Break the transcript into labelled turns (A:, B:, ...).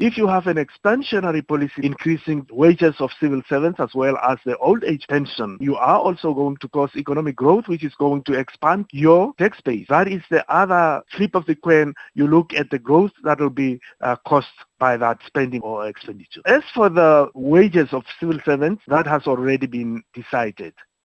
A: If you have an expansionary policy increasing wages of civil servants as well as the old age pension, you are also going to cause economic growth, which is going to expand your tax base. That is the other flip of the coin. You look at the growth that will be uh, caused by that spending or expenditure. As for the wages of civil servants, that has already been decided.